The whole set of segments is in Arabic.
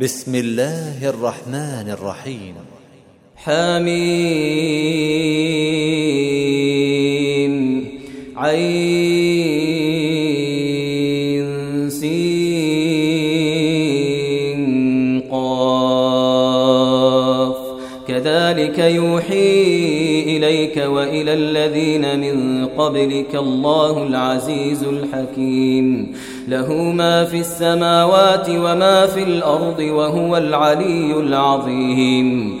بسم الله الرحمن الرحيم. حميم. عين سين. قاف. كذلك يوحي إليك وإلى الذين من قبلك الله العزيز الحكيم. له ما في السماوات وما في الأرض وهو العلي العظيم.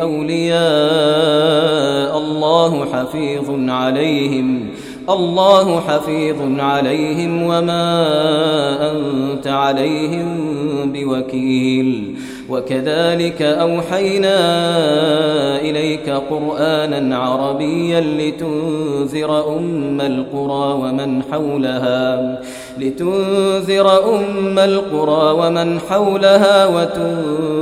أولياء الله حفيظ عليهم الله حفيظ عليهم وما أنت عليهم بوكيل. وكذلك أوحينا إليك قرآنا عربيا لتنذر أم القرى ومن حولها لتنذر أم القرى ومن حولها وتنذر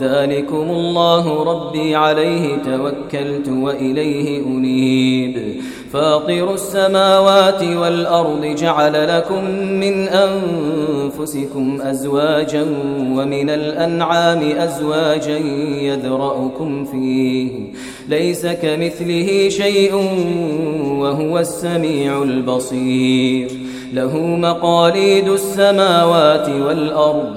ذلكم الله ربي عليه توكلت وإليه أنيب. فاطر السماوات والأرض جعل لكم من أنفسكم أزواجا ومن الأنعام أزواجا يذرأكم فيه. ليس كمثله شيء وهو السميع البصير. له مقاليد السماوات والأرض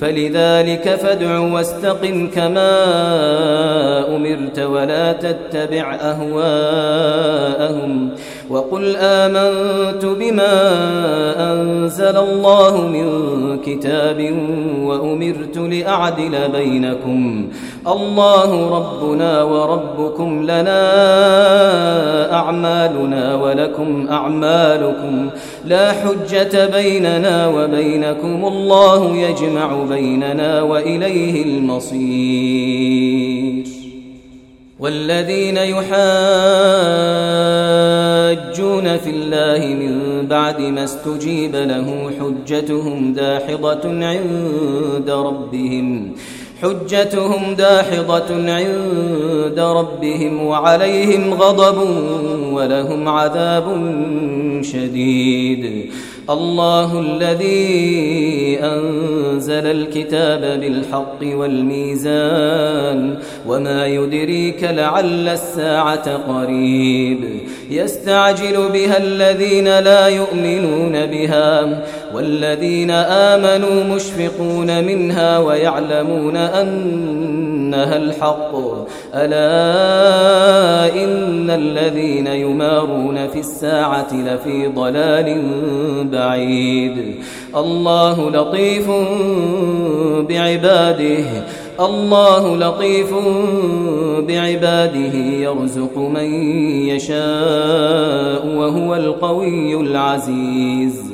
فلذلك فادع واستقم كما أمرت ولا تتبع أهواءهم وقل آمنت بما أنزل الله من كتاب وأمرت لأعدل بينكم الله ربنا وربكم لنا أعمالنا ولكم أعمالكم لا حجة بيننا وبينكم الله يجمع بيننا وإليه المصير. والذين يحاجون في الله من بعد ما استجيب له حجتهم داحضة عند ربهم حجتهم داحضة عند ربهم وعليهم غضب ولهم عذاب شديد. الله الذي أنزل الكتاب بالحق والميزان وما يدريك لعل الساعة قريب. يستعجل بها الذين لا يؤمنون بها والذين آمنوا مشفقون منها ويعلمون أنها الحق. ألا إن الذين يمارون في الساعة لفي ضلال بعيد. الله لطيف بعباده. الله لطيف بعباده. يرزق من يشاء وهو القوي العزيز.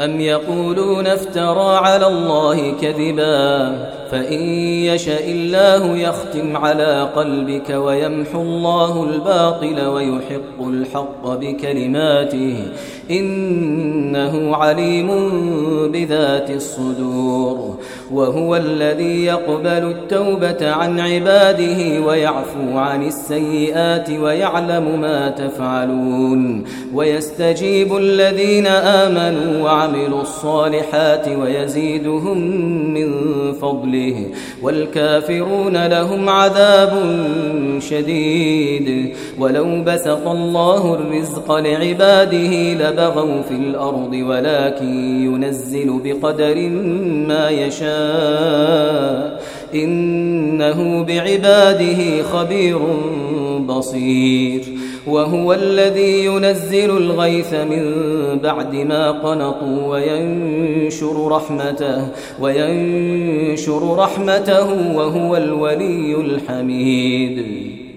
أم يقولون افترى على الله كذبا فإن يشاء الله يختم على قلبك ويمحو الله الباطل ويحق الحق بكلماته إنه عليم بذات الصدور وهو الذي يقبل التوبة عن عباده ويعفو عن السيئات ويعلم ما تفعلون ويستجيب الذين آمنوا وعملوا الصالحات ويزيدهم من فضله والكافرون لهم عذاب شديد ولو بسط الله الرزق لعباده لبغوا في الأرض ولكن ينزل بقدر ما يشاء إنه بعباده خبير بصير وهو الذي ينزل الغيث من بعد ما قنطوا وينشر رحمته وينشر رحمته وهو الولي الحميد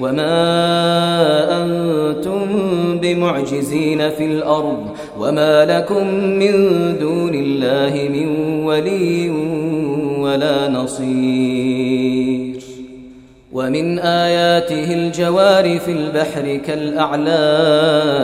وما أنتم بمعجزين في الأرض وما لكم من دون الله من ولي ولا نصير ومن آياته الجوار في البحر كالأعلام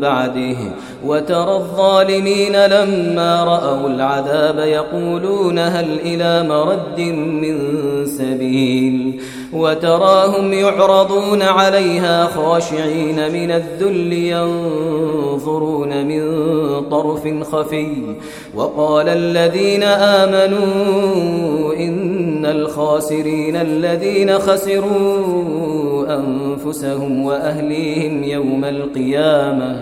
بعده. وترى الظالمين لما رأوا العذاب يقولون هل إلى مرد من سبيل. وتراهم يعرضون عليها خاشعين من الذل ينظرون من طرف خفي. وقال الذين آمنوا إن الخاسرين الذين خسروا أنفسهم وأهليهم يوم القيامة.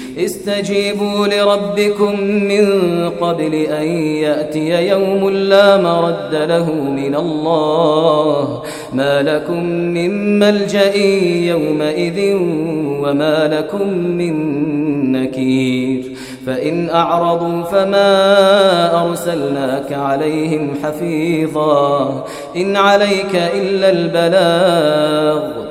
استجيبوا لربكم من قبل أن يأتي يوم لا مرد له من الله. ما لكم من ملجأ يومئذ وما لكم من نكير. فإن أعرضوا فما أرسلناك عليهم حفيظا. إن عليك إلا البلاغ.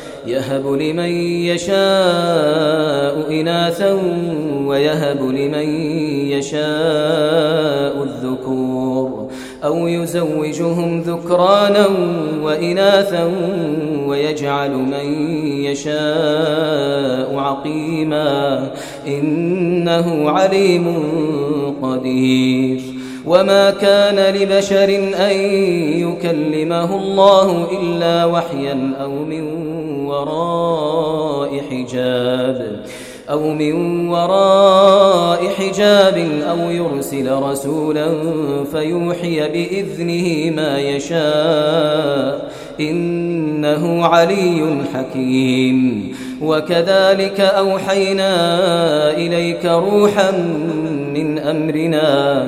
يهب لمن يشاء إناثا ويهب لمن يشاء الذكور أو يزوجهم ذكرانا وإناثا ويجعل من يشاء عقيما إنه عليم قدير وما كان لبشر أن يكلمه الله إلا وحيا أو من وراء حجاب أو من وراء حجاب أو يرسل رسولا فيوحي بإذنه ما يشاء إنه علي حكيم وكذلك أوحينا إليك روحا من أمرنا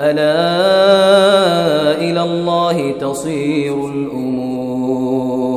ألا إلى الله تصير الأمور.